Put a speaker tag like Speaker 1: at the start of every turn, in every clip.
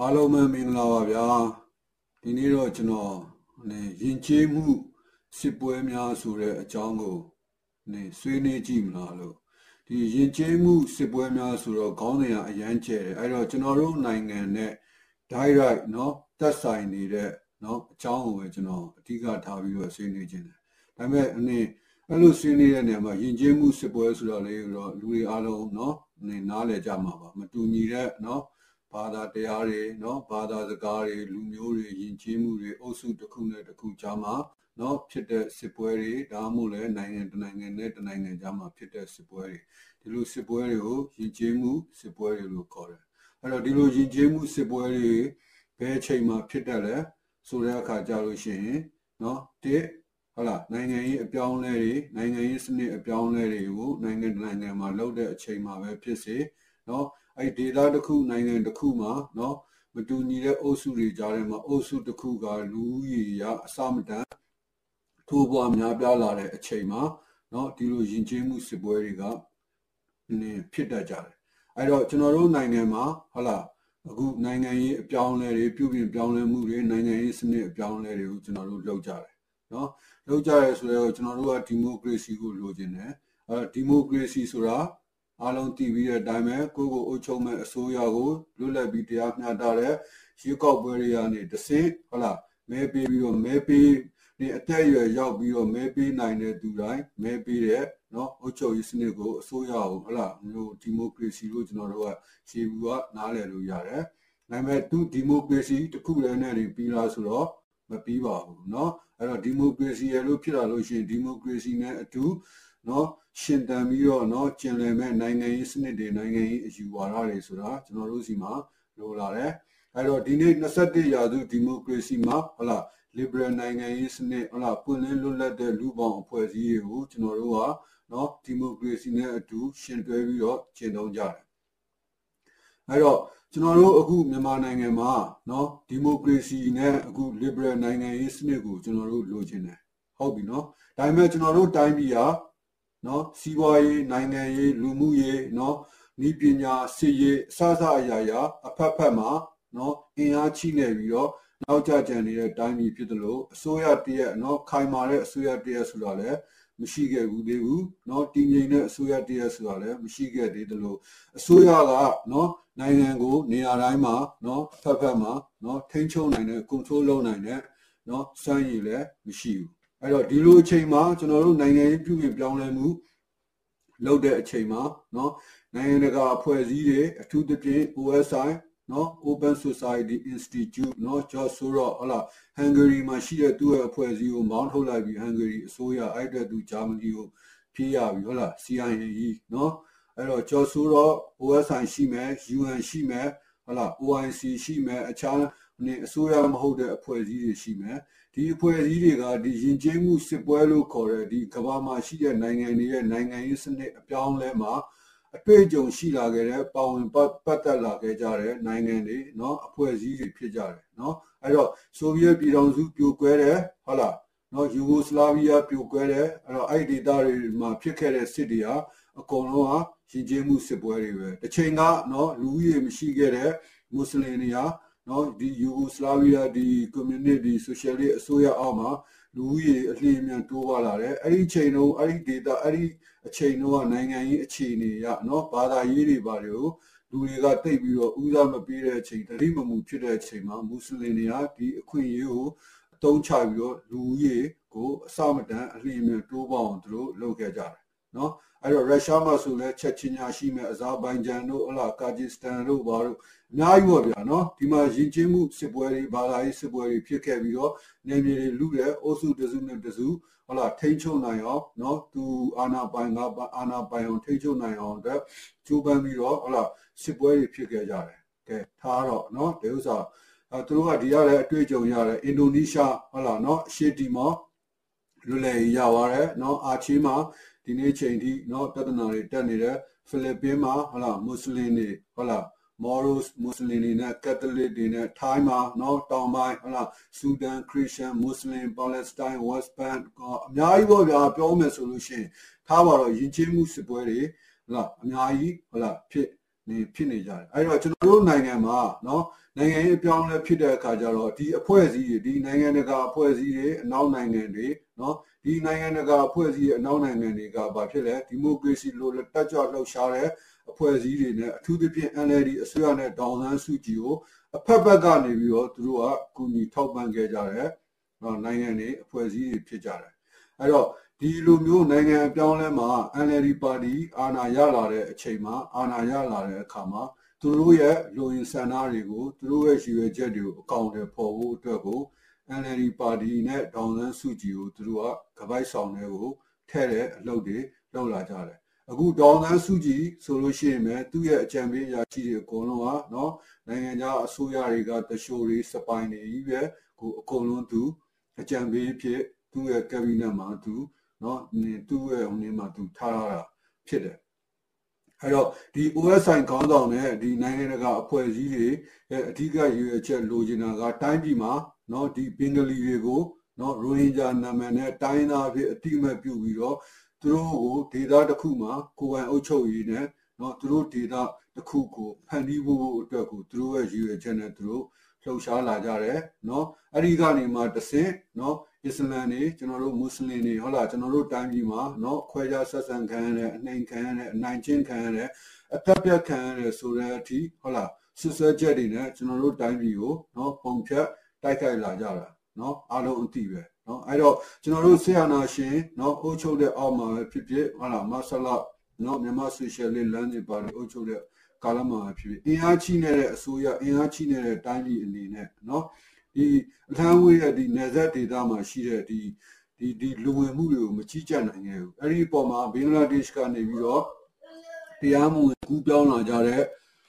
Speaker 1: အားလုံးပဲမင်္ဂလာပါဗျာဒီနေ့တော့ကျွန်တော်နေယဉ်ကျေးမှုစစ်ပွဲများဆိုတဲ့အကြောင်းကိုနေဆွေးနွေးကြည့်မလားလို့ဒီယဉ်ကျေးမှုစစ်ပွဲများဆိုတော့ခေါင်းစဉ်ကအရန်ကျဲတယ်အဲ့တော့ကျွန်တော်တို့နိုင်ငံနဲ့ direct เนาะသက်ဆိုင်နေတဲ့เนาะအကြောင်းကိုပဲကျွန်တော်အဓိကထားပြီးတော့ဆွေးနွေးခြင်းတယ်ဒါပေမဲ့အနေအဲ့လိုဆွေးနွေးတဲ့နေရာမှာယဉ်ကျေးမှုစစ်ပွဲဆိုတော့လေတော့လူတွေအားလုံးเนาะနေနားလည်ကြမှာပါမတူညီတဲ့เนาะ ဘာသာတရားတွေနော်ဘာသာစကားတွေလူမျိုးတွေယဉ်ကျေးမှုတွေအုပ်စုတစ်ခုနဲ့တစ်ခုကြားမှာနော်ဖြစ်တဲ့စစ်ပွဲတွေဒါမှမဟုတ်လည်းနိုင်ငံတနိုင်ငံနဲ့တနိုင်ငံကြားမှာဖြစ်တဲ့စစ်ပွဲတွေဒီလိုစစ်ပွဲတွေကိုယဉ်ကျေးမှုစစ်ပွဲတွေလို့ခေါ်တယ်အဲ့တော့ဒီလိုယဉ်ကျေးမှုစစ်ပွဲတွေဘယ်အချိန်မှာဖြစ်တတ်လဲဆိုတဲ့အခါကြလို့ရှိရင်နော်တစ်ဟုတ်လားနိုင်ငံရေးအပြောင်းအလဲတွေနိုင်ငံရေးစနစ်အပြောင်းအလဲတွေကိုနိုင်ငံတနိုင်ငံမှာလုပ်တဲ့အချိန်မှာပဲဖြစ်စေနော် အဲ့ဒီ data တစ်ခုနိုင်ငံတစ်ခုမှာနော်မတူညီတဲ့အုပ်စုတွေကြားထဲမှာအုပ်စုတစ်ခုကလူဦးရေရအစမတန်ထိုးပွားများပြားလာတဲ့အချိန်မှာနော်ဒီလိုယဉ်ကျေးမှုစစ်ပွဲတွေကနည်းဖြစ်တတ်ကြတယ်အဲ့တော့ကျွန်တော်တို့နိုင်ငံမှာဟုတ်လားအခုနိုင်ငံရေးအပြောင်းလဲတွေပြုပြင်ပြောင်းလဲမှုတွေနိုင်ငံရေးစနစ်အပြောင်းလဲတွေကိုကျွန်တော်တို့လုပ်ကြတယ်နော်လုပ်ကြရဲဆိုတော့ကျွန်တော်တို့ကဒီမိုကရေစီကိုလိုချင်တယ်အဲဒီမိုကရေစီဆိုတာ အားလုံးသိပြီးတဲ့အတိုင်းပဲကိုကိုအုပ်ချုပ်မဲ့အစိုးရကိုလွတ်လပ်ပြီးတရားမျှတတဲ့ရွေးကောက်ပွဲတွေကနေတဆင့်ဟုတ်လားမဲပေးပြီးတော့မဲပေးဒီအသက်အရွယ်ရောက်ပြီးတော့မဲပေးနိုင်တဲ့သူတိုင်းမဲပေးတဲ့เนาะအုပ်ချုပ်ရေးစနစ်ကိုအစိုးရကိုဟုတ်လားမျိုးဒီမိုကရေစီလို့ကျွန်တော်တို့ကရှေ့ဘူးကနားလည်လို့ရတယ်။ဒါပေမဲ့သူဒီမိုကရေစီတစ်ခုလည်းနဲ့ပြီးလားဆိုတော့မပြီးပါဘူးเนาะအဲ့တော့ဒီမိုကရေစီရလို့ဖြစ်လာလို့ရှိရင်ဒီမိုကရေစီနဲ့အတူ နော်ရှင်တန်ပြီးတော့နော်ကျင်လည်မဲ့နိုင်ငံရေးစနစ်တွေနိုင်ငံရေးအယူဝါဒတွေဆိုတာကျွန်တော်တို့စီမှာလိုလာတယ်အဲ့တော့ဒီနေ့21ရာစုဒီမိုကရေစီမှာဟုတ်လား liberal နိုင်ငံရေးစနစ်ဟုတ်လားပွင့်လင်းလွတ်လပ်တဲ့လူပေါင်းအဖွဲ့အစည်းတွေကိုကျွန်တော်တို့ကနော်ဒီမိုကရေစီနဲ့အတူရှင်တွဲပြီးတော့ကျင့်သုံးကြတယ်အဲ့တော့ကျွန်တော်တို့အခုမြန်မာနိုင်ငံမှာနော်ဒီမိုကရေစီနဲ့အခု liberal နိုင်ငံရေးစနစ်ကိုကျွန်တော်တို့လိုချင်တယ်ဟုတ်ပြီနော်ဒါပေမဲ့ကျွန်တော်တို့တိုင်းပြည်ဟာ နော်စီးပွားရေးနိုင်ငံရေးလူမှုရေးနော်ဤပညာစစ်ရေးအစအစအရာရာအဖက်ဖက်မှာနော်အင်အားချိနေပြီးတော့နောက်ကျကြံနေတဲ့တိုင်းပြည်ဖြစ်တယ်လို့အစိုးရတရက်နော်ခိုင်မာတဲ့အစိုးရတရက်ဆိုတာလည်းမရှိခဲ့ဘူးသေးဘူးเนาะတည်ငြိမ်တဲ့အစိုးရတရက်ဆိုတာလည်းမရှိခဲ့သေးတယ်လို့အစိုးရကเนาะနိုင်ငံကိုနေရာတိုင်းမှာเนาะဖက်ဖက်မှာเนาะထိန်းချုပ်နိုင်တဲ့ control လုပ်နိုင်တဲ့เนาะစွမ်းရည်လည်းမရှိဘူး အဲ့တော့ဒီလိုအချိန်မှာကျွန်တော်တို့နိုင်ငံရေးပြုပြင်ပြောင်းလဲမှုလုပ်တဲ့အချိန်မှာเนาะနိုင်ငံတကာအဖွဲ့အစည်းတွေအထူးသဖြင့် OSI နော် Open Society Institute နော် George Soros ဟလာ Hungary မှာရှိတဲ့သူ့ရဲ့အဖွဲ့အစည်းကိုမောင်းထုတ်လိုက်ပြီး Hungary အစိုးရအဲ့တဲ့သူဂျာမနီကိုပြေးရပြီဟုတ်လား CIA နော်အဲ့တော့ George Soros OSI ရှိမယ် UN ရှိမယ်ဟုတ်လား OIC ရှိမယ်အခြားနေအစိုးရမဟုတ်တဲ့အဖွဲ့အစည်းတွေရှိမယ် ဒီအဖွဲ့အစည်းတွေကဒီယဉ်ကျေးမှုစစ်ပွဲလို့ခေါ်တဲ့ဒီကမ္ဘာမှာရှိတဲ့နိုင်ငံတွေရဲ့နိုင်ငံရေးစနစ်အပြောင်းလဲမှာအတွေ့အကြုံရှိလာခဲ့တဲ့ပါဝင်ပတ်သက်လာခဲ့ကြတဲ့နိုင်ငံတွေเนาะအဖွဲ့အစည်းတွေဖြစ်ကြတယ်เนาะအဲ့တော့ဆိုဗီယက်ပြည်ထောင်စုပြိုကွဲတယ်ဟုတ်လားเนาะယူဂိုစလာဗီးယားပြိုကွဲတယ်အဲ့တော့အဲ့ဒီဒေသတွေမှာဖြစ်ခဲ့တဲ့စစ်တွေဟာအကုန်လုံးဟာရှင်ကျေးမှုစစ်ပွဲတွေပဲတစ်ချိန်ကเนาะလူဦးရေမရှိခဲ့တဲ့မွတ်စလင်တွေဟာ နော်ဒီယူဂိုစလာဗီးယားဒီကွန်မြူနတီဆိုရှယ်လစ်အစိုးရအောက်မှာလူဦးရေအလျင်မြန်တိုးပွားလာတယ်အဲ့ဒီချိန်တုန်းအဲ့ဒီဒေတာအဲ့ဒီအချိန်တုန်းကနိုင်ငံရေးအခြေအနေရနော်ဘာသာရေးတွေဘာတွေကိုလူတွေကတိတ်ပြီးတော့ဦးစားမပေးတဲ့အချိန်တတိမမူဖြစ်တဲ့အချိန်မှာမွတ်စလင်တွေကဒီအခွင့်အရေးကိုအသုံးချပြီးတော့လူဦးရေကိုအစမတန်အလျင်မြန်တိုးပွားအောင်သူတို့လုပ်ခဲ့ကြတယ်နော် အဲ့တော့ရုရှားမှာဆိုလဲချက်ချင်းညာရှိမဲ့အဇာဘိုင်ဂျန်တို့အလားကာဂျစ္စတန်တို့ဘာတို့အများကြီးပေါ့ဗျာနော်ဒီမှာယဉ်ကျေးမှုစစ်ပွဲတွေဘာသာရေးစစ်ပွဲတွေဖြစ်ခဲ့ပြီးတော့နေမြေတွေလူတဲ့အုပ်စုတစုနဲ့တစုဟုတ်လားထိန်းချုပ်နိုင်အောင်နော်သူအာနာပိုင်ကအာနာပိုင်အောင်ထိန်းချုပ်နိုင်အောင်အတွက်ကြိုးပမ်းပြီးတော့ဟုတ်လားစစ်ပွဲတွေဖြစ်ခဲ့ကြတယ်ကဲထားတော့နော်ဒီဥစ္စာအဲသူတို့ကဒီရတဲ့အတွေ့အကြုံရတယ်အင်ဒိုနီးရှားဟုတ်လားနော်အရှေ့တီမောလွတ်လပ်ရသွားတယ်နော်အာချီမှာ ဒီနေ့ချိန်ထိเนาะပြဿနာတွေတက်နေတဲ့ဖိလစ်ပင်းမှာဟုတ်လားမွတ်စလင်တွေဟုတ်လားမော်ရိုစ်မွတ်စလင်တွေနဲ့ကက်သလစ်တွေနဲ့ထိုင်းမှာเนาะတောင်ပိုင်းဟုတ်လားဆူဒန်ခရစ်ယာန်မွတ်စလင်ပါလက်စတိုင်းဝက်စ်ဘန်အများကြီးပေါ့ဗျာပြောမယ်ဆိုလို့ရှိရင်ထားပါတော့ယဉ်ကျေးမှုစစ်ပွဲတွေဟုတ်လားအများကြီးဟုတ်လားဖြစ် နေဖြစ်နေကြတယ်အဲ့တော့ကျွန်တော်တို့နိုင်ငံမှာเนาะနိုင်ငံရေးအပြောင်းလဲဖြစ်တဲ့အခါကျတော့ဒီအဖွဲ့အစည်းတွေဒီနိုင်ငံတကာအဖွဲ့အစည်းတွေအနောက်နိုင်ငံတွေเนาะ ဒီနိုင်ငံတကာအဖွဲ့အစည်းရဲ့အနောက်နိုင်ငံတွေကဘာဖြစ်လဲဒီမိုကရေစီလိုတက်ကြွလှုပ်ရှားတဲ့အဖွဲ့အစည်းတွေနဲ့အထူးသဖြင့် NLD အစိုးရနဲ့ဒေါ်ဆန်းစုကြည်ကိုအဖက်ဖက်ကနေပြီးတော့သူတို့ကကူညီထောက်ပံ့ခဲ့ကြတယ်နိုင်ငံတွေအဖွဲ့အစည်းတွေဖြစ်ကြတယ်အဲ့တော့ဒီလိုမျိုးနိုင်ငံအပြောင်းလဲမှာ NLD ပါတီအာဏာရလာတဲ့အချိန်မှာအာဏာရလာတဲ့အခါမှာသူတို့ရဲ့လူရင်းဆန္ဒတွေကိုသူတို့ရဲ့ရည်ရွယ်ချက်တွေကိုအကောင့်တွေပေါ်ဖို့အတွက်ကို NLD ပါတီနဲ့ဒေါန်ဆန်းစုကြည်ကိုသူတို့ကကပိုက်ဆောင်တွေကိုထဲ့တဲ့အလုပ်တွေလုပ်လာကြတယ်အခုဒေါန်ဆန်းစုကြည်ဆိုလို့ရှိရင်လည်းသူ့ရဲ့အကြံပေးအရာရှိတွေအကုန်လုံးကနော်နိုင်ငံခြားအစိုးရတွေကတရှိုးတွေစပိုင်တွေကြီးပဲကိုအကုန်လုံးသူအကြံပေးဖြစ်သူ့ရဲ့ကက်ဘိနက်မှာသူနော်သူ့ရဲ့ဟိုနေမှာသူထားရတာဖြစ်တယ်အဲ့တော့ဒီ OSI ခေါင်းဆောင်နဲ့ဒီနိုင်ငံတကာအဖွဲ့အစည်းတွေရဲ့အဓိကရည်ရွယ်ချက်လိုချင်တာကတိုင်းပြည်မှာ နော်ဒီဘင်္ဂလီတွေကိုနော်ရိုဟင်ဂျာနာမည်နဲ့တိုင်းသားဖြစ်အတိမတ်ပြုပြီးတော့သူတို့ကိုဒေတာတစ်ခုမှာကိုယ်ပိုင်အုပ်ချုပ်ရေးနဲ့နော်သူတို့ဒေတာတစ်ခုကိုဖန်တီးဖို့အတွက်ကိုသူတို့ရဲ့ရည်ရွယ်ချက်နဲ့သူတို့လှုပ်ရှားလာကြတယ်နော်အဲ့ဒီကနေမှတဆင်နော်အစ္စလမ်တွေကျွန်တော်တို့မွတ်စလင်တွေဟုတ်လားကျွန်တော်တို့တိုင်းပြည်မှာနော်ခွဲခြားဆက်ဆံခံရတဲ့အနှိမ်ခံရတဲ့အနိုင်ကျင့်ခံရတဲ့အပြတ်ပြတ်ခံရတဲ့ဆိုတဲ့အထိဟုတ်လားဆွဆွဲချက်တွေနဲ့ကျွန်တော်တို့တိုင်းပြည်ကိုနော်ပုံဖြတ် တိုက်ခိုက်လာကြတာเนาะအားလုံးအသိပဲเนาะအဲ့တော့ကျွန်တော်တို့ဆေးရနာရှင်เนาะအုပ်ချုပ်တဲ့အောက်မှာဖြစ်ဖြစ်ဟုတ်လားမဆလာเนาะမြန်မာဆိုရှယ်လစ်လမ်းတွေပါလို့အုပ်ချုပ်တဲ့ကာလမှာဖြစ်ဖြစ်အင်အားကြီးနေတဲ့အစိုးရအင်အားကြီးနေတဲ့တိုင်းပြည်အနေနဲ့เนาะဒီအထမ်းဝေးရဲ့ဒီနယ်စပ်ဒေသမှာရှိတဲ့ဒီဒီဒီလူဝင်မှုတွေကိုမကြီးကြပ်နိုင်ခဲ့ဘူးအဲ့ဒီအပေါ်မှာဘင်္ဂလားဒေ့ရှ်ကနေပြီးတော့တရားမဝင်ကူးပြောင်းလာကြတဲ့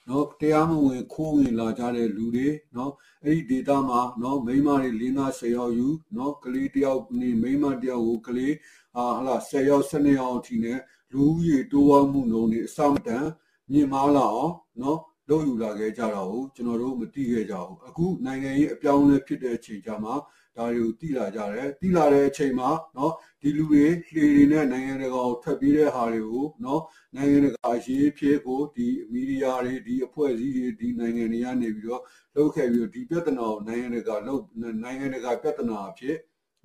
Speaker 1: နော်တရားမဝင်ခိုးဝင်လာကြတဲ့လူတွေနော်အဲ့ဒီဒေတာမှာနော်မိန်းမတွေ၄၅၁၀ယောက်ယူနော်ကလေးတယောက်နေမိန်းမတယောက်ကိုကလေးအာဟလာ၁၀ယောက်၁၂ယောက်အထိနဲ့လူဦးရေတိုးဝမှုနှုန်းတွေအစမတန်မြင့်မားလာအောင်နော်လုပ်ယူလာခဲ့ကြတာကိုကျွန်တော်တို့မသိခဲ့ကြဘူးအခုနိုင်ငံရေးအပြောင်းအလဲဖြစ်တဲ့အချိန်ကြမှာဒါတွေကိုသိလာကြတယ်သိလာတဲ့အချိန်မှာနော် ဒီလူတွေလေတွေနဲ့နိုင်ငံတကာကိုထွက်ပြေးတဲ့ဟာတွေကိုနော်နိုင်ငံတကာရေးဖြစ်ကိုဒီမီဒီယာတွေဒီအဖွဲ့အစည်းတွေဒီနိုင်ငံတွေကနေပြီးတော့လောက်ခဲ့ပြီးတော့ဒီပြဿနာကိုနိုင်ငံတကာလောက်နိုင်ငံတကာပြဿနာအဖြစ်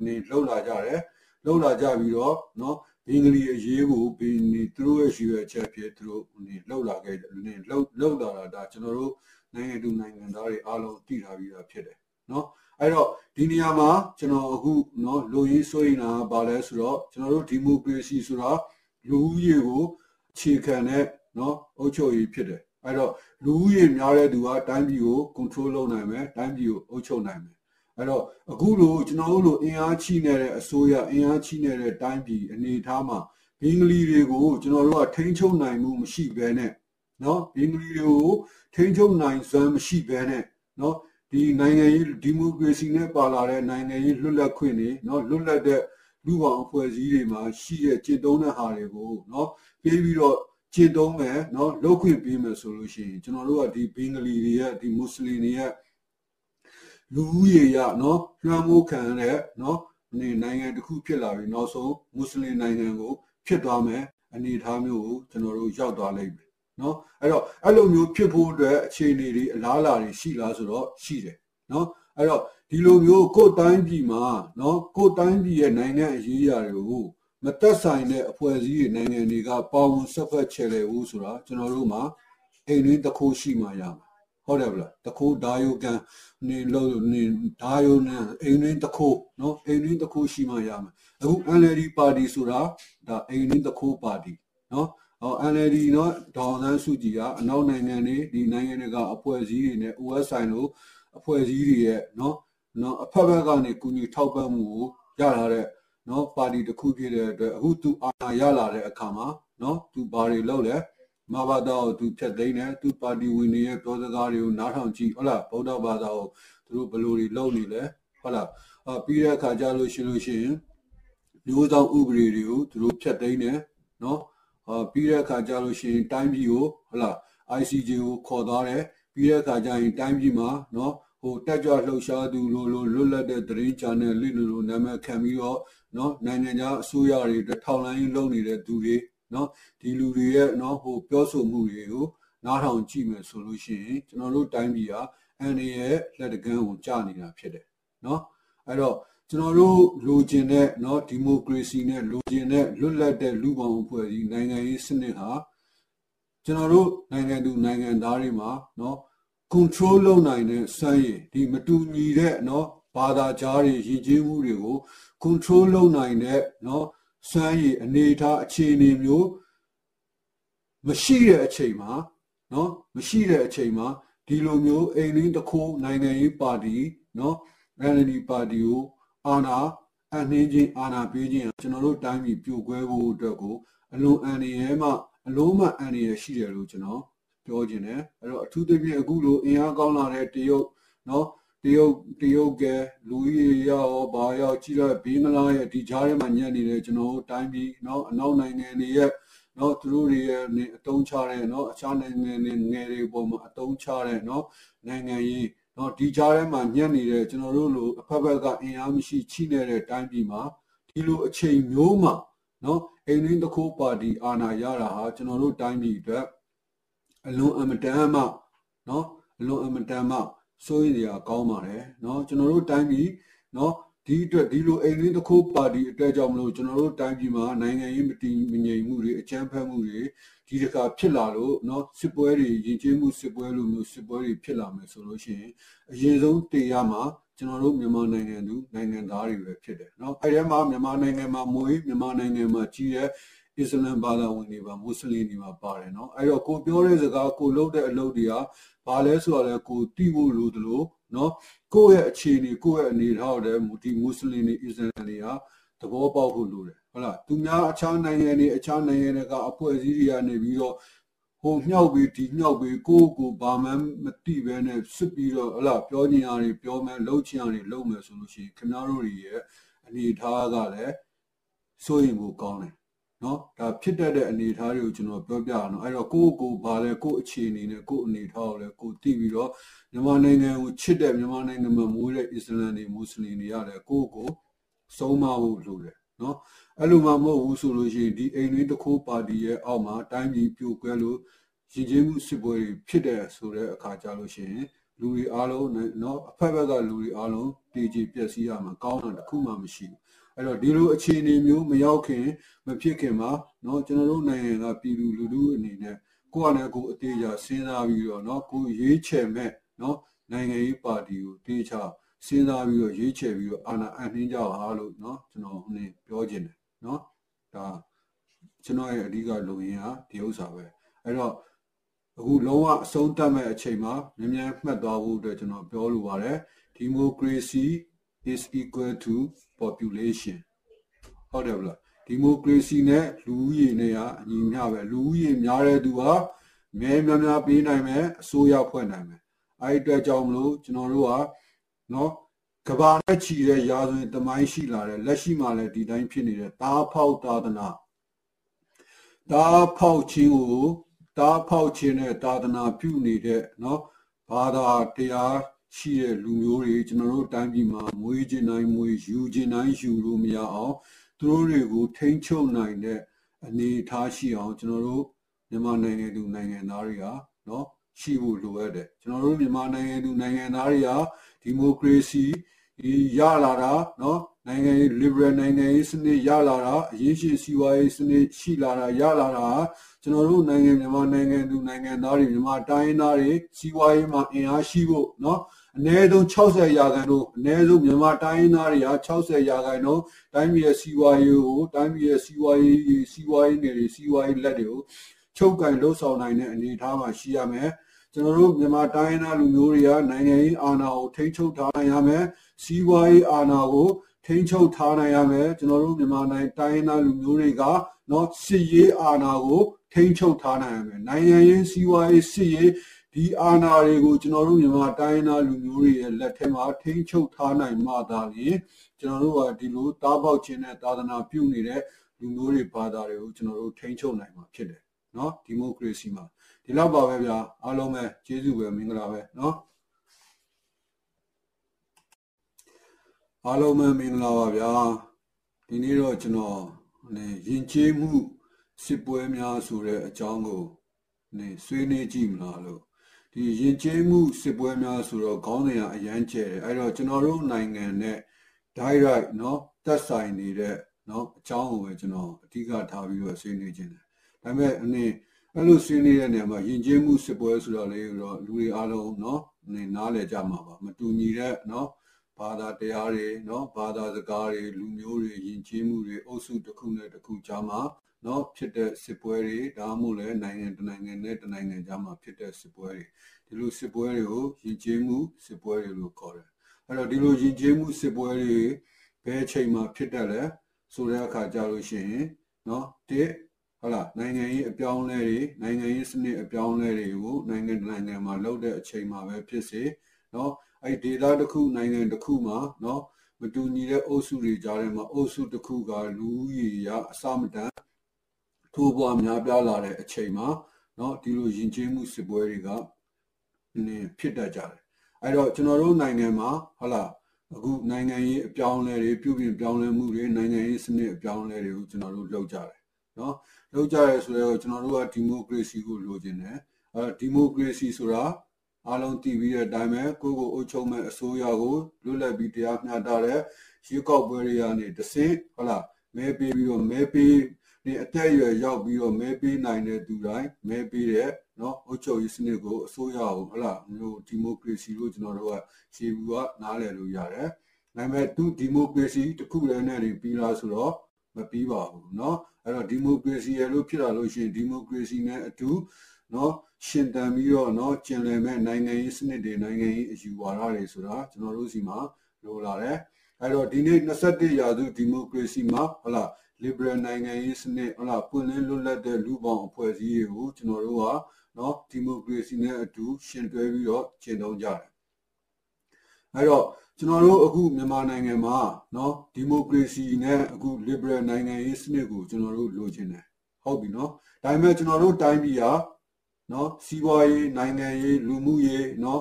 Speaker 1: နေလောက်လာကြတယ်လောက်လာကြပြီးတော့နော်ဘင်္ဂလီအရေးကိုဘင်နီသူတို့ရဲ့ရှိရချက်ဖြစ်သူတို့နေလောက်လာခဲ့နေလောက်လောက်လာတာဒါကျွန်တော်တို့နိုင်ငံသူနိုင်ငံသားတွေအားလုံးသိထားပြီးသားဖြစ်တယ်နော် အဲ့တော့ဒီနေရာမှာကျွန်တော်အခုနော်လူရင်းဆိုရင်လာပါလဲဆိုတော့ကျွန်တော်တို့ဒီမိုကရေစီဆိုတာလူဦးရေကိုအခြေခံတဲ့နော်အုပ်ချုပ်ရေးဖြစ်တယ်အဲ့တော့လူဦးရေများတဲ့သူကတိုင်းပြည်ကို control လုပ်နိုင်မယ်တိုင်းပြည်ကိုအုပ်ချုပ်နိုင်မယ်အဲ့တော့အခုလိုကျွန်တော်တို့လိုအင်အားချိနေတဲ့အစိုးရအင်အားချိနေတဲ့တိုင်းပြည်အနေအထားမှာဘင်္ဂလီတွေကိုကျွန်တော်တို့ကထိန်းချုပ်နိုင်မှုမရှိဘဲနဲ့နော်ဘင်္ဂလီတွေကိုထိန်းချုပ်နိုင်စွမ်းမရှိဘဲနဲ့နော် ဒီနိုင်ငံရေးဒီမိုကရေစီနဲ့ပါလာတဲ့နိုင်ငံရေးလွတ်လပ်ခွင့်တွေနော်လွတ်လပ်တဲ့လူ့ဘောင်အဖွဲ့အစည်းတွေမှာရှိတဲ့ကျင့်သုံးတဲ့ဟာတွေကိုနော်ပြီးပြီးတော့ကျင့်သုံးမယ်နော်လုပ်ခွင့်ပေးမယ်ဆိုလို့ရှိရင်ကျွန်တော်တို့ကဒီဘင်္ဂလီတွေရဲ့ဒီမွတ်စလင်တွေရဲ့လူဦးရေရနော်လွှမ်းမိုးခံတဲ့နော်နေနိုင်ငံတစ်ခုဖြစ်လာပြီးနောက်ဆုံးမွတ်စလင်နိုင်ငံကိုဖြစ်သွားမယ်အနေအထားမျိုးကိုကျွန်တော်တို့ရောက်သွားလိမ့်မယ် နော်အဲ့တော့အဲ့လိုမျိုးဖြစ်ဖို့အတွက်အခြေအနေတွေအလားအလာတွေရှိလားဆိုတော့ရှိတယ်နော်အဲ့တော့ဒီလိုမျိုးကိုယ်တိုင်းပြည်မှာနော်ကိုယ်တိုင်းပြည်ရဲ့နိုင်ငံအရေးအရာတွေကိုမတက်ဆိုင်တဲ့အဖွဲ့အစည်းတွေနိုင်ငံတွေကပါဝင်ဆက်ဖက်ချယ်လေဘူးဆိုတာကျွန်တော်တို့မှာအိမ်ရင်းတစ်ခုရှိမှရမှာဟုတ်တယ်ဗလားတခိုးဓာယုကန်နေလို့နေဓာယုနဲ့အိမ်ရင်းတခိုးနော်အိမ်ရင်းတခိုးရှိမှရမယ်အခု NLD ပါတီဆိုတာဒါအိမ်ရင်းတခိုးပါတီနော် ဟော NLD နော်ဒေါ်နန်းစုကြည်ကအနောက်နိုင်ငံတွေဒီနိုင်ငံတွေကအဖွဲ့အစည်းတွေနဲ့ OSI လို့အဖွဲ့အစည်းတွေရဲ့နော်နော်အဖက်ဘက်ကနေကူညီထောက်ပံ့မှုကိုရလာတဲ့နော်ပါတီတစ်ခုဖြစ်တဲ့အတွက်အခုသူအာဏာရလာတဲ့အခါမှာနော်သူဘာတွေလုပ်လဲမဘာသာကိုသူဖြတ်သိမ်းတယ်သူပါတီဝင်တွေရဲ့ပြောစကားတွေကိုနားထောင်ကြည့်ဟုတ်လားဗုဒ္ဓဘာသာကိုသူတို့ဘယ်လိုတွေလုပ်နေလဲဟုတ်လားအပြီးတဲ့အခါကျလို့ရှိလို့ရှိရင်မျိုးဆောင်ဥပဒေတွေကိုသူတို့ဖြတ်သိမ်းတယ်နော် အပြီးတဲ့အခါကျလို့ရှိရင်တိုင်းပြည်ကိုဟုတ်လား ICJ ကိုခေါ်သွားတယ်ပြီးတဲ့အခါကျရင်တိုင်းပြည်မှာနော်ဟိုတက်ကြွလှုပ်ရှားသူလိုလိုလွတ်လပ်တဲ့သတင်းချန်နယ်လိလိုလိုနာမည်ခံပြီးတော့နော်နိုင်ငံခြားအစိုးရတွေအတွက်ထောက်လှမ်းရေးလုပ်နေတဲ့သူတွေနော်ဒီလူတွေရဲ့နော်ဟိုပြောဆိုမှုတွေကိုနားထောင်ကြည့်မယ်ဆိုလို့ရှိရင်ကျွန်တော်တို့တိုင်းပြည်ဟာအန်ဒီရဲ့လက်တကမ်းကိုကြာနေတာဖြစ်တယ်နော်အဲ့တော့ ကျွန်တော်တို့လိုချင်တဲ့เนาะဒီမိုကရေစီနဲ့လိုချင်တဲ့လွတ်လပ်တဲ့လူ့ဘောင်အဖွဲ့အစည်းနိုင်ငံရေးစနစ်ဟာကျွန်တော်တို့နိုင်ငံသူနိုင်ငံသားတွေမှာเนาะ control လုပ်နိုင်တဲ့စွမ်းရည်ဒီမတူညီတဲ့เนาะဘာသာကြားတွေရည်ကြီးမှုတွေကို control လုပ်နိုင်တဲ့เนาะစွမ်းရည်အနေထားအခြေအနေမျိုးမရှိတဲ့အချိန်မှာเนาะမရှိတဲ့အချိန်မှာဒီလိုမျိုးအိမ်လင်းတစ်ခုနိုင်ငံရေးပါတီเนาะ NLD ပါတီကို အာဏာအနှင်းချင်းအာဏာပေးခြင်းကျွန်တော်တို့တိုင်းပြည်ပြိုကွဲဖို့အတွက်ကိုအလွန်အန္တရာယ်မှအလုံးမအန္တရာယ်ရှိတယ်လို့ကျွန်တော်ပြောခြင်းတယ်အဲ့တော့အထူးသဖြင့်အခုလိုအင်အားကောင်းလာတဲ့တရုတ်နော်တရုတ်တရုတ်ကလူကြီးရောဘာရောကြီးတော့ဘင်္ဂလားရဲ့ဒီကြားထဲမှာညံ့နေတယ်ကျွန်တော်တို့တိုင်းပြည်နော်အနောက်နိုင်ငံတွေရဲ့နော်သူတို့တွေရဲ့အတုံးချတဲ့နော်အခြားနိုင်ငံတွေငယ်တွေပေါ်မှာအတုံးချတဲ့နော်နိုင်ငံရေး နော်ဒီကြားထဲမှာညံ့နေတဲ့ကျွန်တော်တို့လိုအဖက်ဖက်ကအင်အားမရှိချိနေတဲ့တိုင်းပြည်မှာဒီလိုအချိန်မျိုးမှာနော်အိမ်ရင်းတစ်ခုပါတီအာဏာရတာဟာကျွန်တော်တို့တိုင်းပြည်အတွက်အလွန်အမတန်မှနော်အလွန်အမတန်မှစိုးရိမ်စရာကောင်းပါတယ်နော်ကျွန်တော်တို့တိုင်းပြည်နော်ဒီအတွက်ဒီလိုအိမ်ရင်းတစ်ခုပါတီအတွက်ကြောင့်မလို့ကျွန်တော်တို့တိုင်းပြည်မှာနိုင်ငံရေးမတည်မငြိမ်မှုတွေအကြမ်းဖက်မှုတွေ ဒီတစ်ခါဖြစ်လာလို့เนาะစစ်ပွဲတွေရင်ကျေးမှုစစ်ပွဲလိုမျိုးစစ်ပွဲတွေဖြစ်လာမယ်ဆိုလို့ရှိရင်အရင်ဆုံးတေရမှာကျွန်တော်တို့မြန်မာနိုင်ငံသူနိုင်ငံသားတွေပဲဖြစ်တယ်เนาะအဲ့ဒီမှာမြန်မာနိုင်ငံမှာမွေးမြန်မာနိုင်ငံမှာကြီးတဲ့အစ္စလမ်ဘာသာဝင်တွေပါမွတ်စလင်တွေပါပါတယ်เนาะအဲ့တော့ကိုပြောတဲ့စကားကိုလုပ်တဲ့အလုပ်တွေကဘာလဲဆိုတော့လေကိုတိဖို့လိုသလိုเนาะကိုယ့်ရဲ့အခြေအနေကိုယ့်ရဲ့အနေထားတွေဒီမွတ်စလင်တွေအစ္စလမ်တွေကသဘောပေါက်ဖို့လိုတယ် ဟုတ်လားသူများအခြားနိုင်ငံတွေအခြားနိုင်ငံတွေကအဖွဲ့အစည်းတွေကနေပြီးတော့ဟိုမြောက်ပြီးဒီမြောက်ပြီးကိုကိုဘာမှမသိပဲနဲ့စစ်ပြီးတော့ဟလာပြောချင်ရတွေပြောမယ်လှုပ်ချင်ရတွေလှုပ်မယ်ဆိုလို့ရှိရင်ခင်ဗျားတို့ရဲ့အနေထားကလည်းစိုးရင်ကိုကောင်းတယ်နော်ဒါဖြစ်တတ်တဲ့အနေအထားတွေကိုကျွန်တော်ပြောပြအောင်နော်အဲ့တော့ကိုယ့်ကိုဘာလဲကိုယ့်အခြေအနေနဲ့ကိုယ့်အနေအထားကိုလည်းကိုသိပြီးတော့မြန်မာနိုင်ငံကိုချစ်တဲ့မြန်မာနိုင်ငံမှာမွေးတဲ့အစ္စလမ်တွေမွတ်စလင်တွေရတယ်ကိုယ့်ကိုဆုံးမဖို့လိုတယ်နော် အဲ့လိုမှမဟုတ်ဘူးဆိုလို့ရှိရင်ဒီအိမ်တွင်းတစ်ခုပါတီရဲ့အောက်မှာတိုင်းပြည်ပြိုကွဲလို့ရင်ကျေးမှုစစ်ပွဲတွေဖြစ်တဲ့ဆိုတဲ့အခါကြလို့ရှိရင်လူတွေအားလုံးနော်အဖက်ဖက်ကလူတွေအားလုံးတည်ကြည်ပျက်စီးရမှာကောင်းတာတစ်ခုမှမရှိဘူးအဲ့တော့ဒီလိုအခြေအနေမျိုးမရောက်ခင်မဖြစ်ခင်မှာเนาะကျွန်တော်တို့နိုင်ငံကပြည်သူလူထုအနေနဲ့ကိုယ့်အနေကိုအသေးချာစဉ်းစားပြီးတော့เนาะကိုရွေးချယ်မဲ့เนาะနိုင်ငံရေးပါတီကိုတေးချစဉ်းစားပြီးတော့ရွေးချယ်ပြီးတော့အာဏာအနှင်းကြပါလို့เนาะကျွန်တော်ဟိုနေပြောခြင်းတယ် เนาะဒါကျွန်တော်ရဲ့အဓိကလုံရင်းဟာဒီဥစ္စာပဲအဲ့တော့အခုလုံးဝအဆုံးသတ်မဲ့အချိန်မှာမြန်မြန်မှတ်သွားဖို့အတွက်ကျွန်တော်ပြောလိုပါတယ် democracy is equal to population ဟုတ်တယ်ဗလား democracy နဲ့လူဦးရေနဲ့ကအညီမျှပဲလူဦးရေများတဲ့သူဟာမဲများများပေးနိုင်မယ်အစိုးရဖွဲ့နိုင်မယ်အဲ့ဒီအတွက်ကြောင့်မလို့ကျွန်တော်တို့ကเนาะ ကဘာနဲ့ချီတဲ့ရာဇဝင်တမိုင်းရှိလာတယ်လက်ရှိမှာလည်းဒီတိုင်းဖြစ်နေတယ်တားဖောက်သာသနာတားဖောက်ခြင်းကိုတားဖောက်ခြင်းနဲ့သာသနာပြုနေတဲ့နော်ဘာသာတရားရှိတဲ့လူမျိုးတွေကျွန်တော်တို့တိုင်းပြည်မှာမွေးခြင်းတိုင်းမွေးယူခြင်းတိုင်းယူလို့မရအောင်သူတို့တွေကိုထိန်းချုပ်နိုင်တဲ့အနေအထားရှိအောင်ကျွန်တော်တို့မြန်မာနိုင်ငံသူနိုင်ငံသားတွေကနော်ရှိဖို့လိုအပ်တယ်ကျွန်တော်တို့မြန်မာနိုင်ငံသူနိုင်ငံသားတွေက ဒီမိုကရေစီရလာတာနော်နိုင်ငံရေး liberal နိုင်ငံရေးစနစ်ရလာတာအရေးရှိစီးပွားရေးစနစ်ရှိလာတာရလာတာကျွန်တော်တို့နိုင်ငံမြန်မာနိုင်ငံသူနိုင်ငံသားတွေမြန်မာတိုင်းသားတွေစီးပွားရေးမှာအင်အားရှိဖို့နော်အနည်းဆုံး60ရာခိုင်နှုန်းအနည်းဆုံးမြန်မာတိုင်းသားတွေက60ရာခိုင်နှုန်းတိုင်းပြည်ရဲ့စီးပွားရေးကိုတိုင်းပြည်ရဲ့စီးပွားရေးစီးပွားရေးနယ်တွေစီးပွားရေးလက်တွေကိုချုပ်ကန်လှုပ်ဆောင်နိုင်တဲ့အနေအထားမှာရှိရမယ်။ ကျွန်တော်တို့မြန်မာတိုင်းသားလူမျိုးတွေကနိုင်ငံရေးအာဏာကိုထိန်းချုပ်ထားနိုင်ရမယ်စီးပွားရေးအာဏာကိုထိန်းချုပ်ထားနိုင်ရမယ်ကျွန်တော်တို့မြန်မာနိုင်ငံတိုင်းသားလူမျိုးတွေကเนาะစစ်ရေးအာဏာကိုထိန်းချုပ်ထားနိုင်ရမယ်နိုင်ငံရေးစီးပွားရေးစစ်ရေးဒီအာဏာတွေကိုကျွန်တော်တို့မြန်မာတိုင်းသားလူမျိုးတွေရဲ့လက်ထဲမှာထိန်းချုပ်ထားနိုင်မှသာလျှင်ကျွန်တော်တို့ကဒီလိုတားပေါက်ခြင်းနဲ့သာသနာပြုနေတဲ့လူမျိုးတွေဘာသာတွေကိုကျွန်တော်တို့ထိန်းချုပ်နိုင်မှာဖြစ်တယ်เนาะဒီမိုကရေစီမှာ ဒီလောက်ပါပဲဗျာအားလုံးပဲကျေးဇူးပဲမင်္ဂလာပဲเนาะအားလုံးပဲမင်္ဂလာပါဗျာဒီနေ့တော့ကျွန်တော်ယဉ်ကျေးမှုစစ်ပွဲများဆိုတဲ့အကြောင်းကို နေဆွေးနွေးကြည့်မလားလို့ဒီရင်ကျေးမှုစစ်ပွဲများဆိုတော့ခေါင်းစဉ်ကအရန်ကျဲတယ်အဲ့တော့ကျွန်တော်တို့နိုင်ငံနဲ့ direct เนาะသက်ဆိုင်နေတဲ့เนาะအကြောင်းကိုပဲကျွန်တော်အဓိကထားပြီးတော့ဆွေးနွေးခြင်းတယ်ဒါပေမဲ့အနေ အဲ့လိုဆွေးနွေးတဲ့နေရာမှာယဉ်ကျေးမှုစစ်ပွဲဆိုတော့လေတော့လူတွေအားလုံးเนาะနေနားလည်ကြမှာပါမတူညီတဲ့เนาะဘာသာတရားတွေเนาะဘာသာစကားတွေလူမျိုးတွေယဉ်ကျေးမှုတွေအုပ်စုတစ်ခုနဲ့တစ်ခုကြားမှာเนาะဖြစ်တဲ့စစ်ပွဲတွေဒါမှမဟုတ်လည်းနိုင်ငံတစ်နိုင်ငံနဲ့တစ်နိုင်ငံကြားမှာဖြစ်တဲ့စစ်ပွဲတွေဒီလိုစစ်ပွဲတွေကိုယဉ်ကျေးမှုစစ်ပွဲတွေလို့ခေါ်တယ်အဲ့တော့ဒီလိုယဉ်ကျေးမှုစစ်ပွဲတွေဘယ်အချိန်မှာဖြစ်တတ်လဲဆိုတဲ့အခါကြလို့ရှိရင်เนาะတစ် ဟုတ်လားနိုင်ငံရေးအပြောင်းလဲတွေနိုင်ငံရေးစနစ်အပြောင်းလဲတွေကိုနိုင်ငံနိုင်ငံမှာလုပ်တဲ့အချိန်မှာပဲဖြစ်စေเนาะအဲ့ဒေတာတစ်ခုနိုင်ငံတစ်ခုမှာเนาะမတူညီတဲ့အုပ်စုတွေကြားထဲမှာအုပ်စုတစ်ခုကလူကြီးရအစမတန်ထိုးပွားများပြားလာတဲ့အချိန်မှာเนาะဒီလိုယဉ်ကျေးမှုစစ်ပွဲတွေကနည်းဖြစ်တတ်ကြတယ်အဲ့တော့ကျွန်တော်တို့နိုင်ငံမှာဟုတ်လားအခုနိုင်ငံရေးအပြောင်းလဲတွေပြုပြင်ပြောင်းလဲမှုတွေနိုင်ငံရေးစနစ်အပြောင်းလဲတွေကိုကျွန်တော်တို့လုပ်ကြတယ်နော် လုပ်ကြရဲဆိုတော့ကျွန်တော်တို့ကဒီမိုကရေစီကိုလိုချင်တယ်အဲဒီမိုကရေစီဆိုတာအားလုံးသိပြီးတဲ့အတိုင်းပဲကိုကိုအုပ်ချုပ်မဲ့အစိုးရကိုလွတ်လပ်ပြီးတရားမျှတတဲ့ရွေးကောက်ပွဲတွေကနေတဆင့်ဟုတ်လားမဲပေးပြီးတော့မဲပေးဒီအတက်အရွယ်ရောက်ပြီးတော့မဲပေးနိုင်တဲ့သူတိုင်းမဲပေးတဲ့နော်အုပ်ချုပ်ရေးစနစ်ကိုအစိုးရကိုဟုတ်လားမျိုးဒီမိုကရေစီလို့ကျွန်တော်တို့ကရှေ့ဘူးကနားလည်လို့ရတယ်။ဒါပေမဲ့သူဒီမိုကရေစီတစ်ခုလည်းနဲ့ပြီးလားဆိုတော့မပြီးပါဘူးเนาะ အဲ့တော့ဒီမိုကရေစီရလို့ဖြစ်လာလို့ရှိရင်ဒီမိုကရေစီနဲ့အတူနော်ရှင်တန်ပြီးတော့နော်ကျင်လည်မဲ့နိုင်ငံရေးစနစ်တွေနိုင်ငံရေးအယူဝါဒတွေဆိုတာကျွန်တော်တို့စီမှာလိုလာတယ်အဲ့တော့ဒီနေ့21ရာစုဒီမိုကရေစီမှာဟလာ liberal နိုင်ငံရေးစနစ်ဟလာပွင့်လင်းလွတ်လပ်တဲ့လူပေါင်းအဖွဲ့အစည်းတွေကိုကျွန်တော်တို့ကနော်ဒီမိုကရေစီနဲ့အတူရှင်တွဲပြီးတော့ကျင့်သုံးကြတယ်အဲ့တော့ ကျွန်တော်တို့အခုမြန်မာနိုင်ငံမှာเนาะဒီမိုကရေစီနဲ့အခု liberal နိုင်ငံရေးစနစ်ကိုကျွန်တော်တို့လိုချင်တယ်ဟုတ်ပြီเนาะဒါပေမဲ့ကျွန်တော်တို့တိုင်းပြည်ဟာเนาะစီးပွားရေးနိုင်ငံရေးလူမှုရေးเนาะ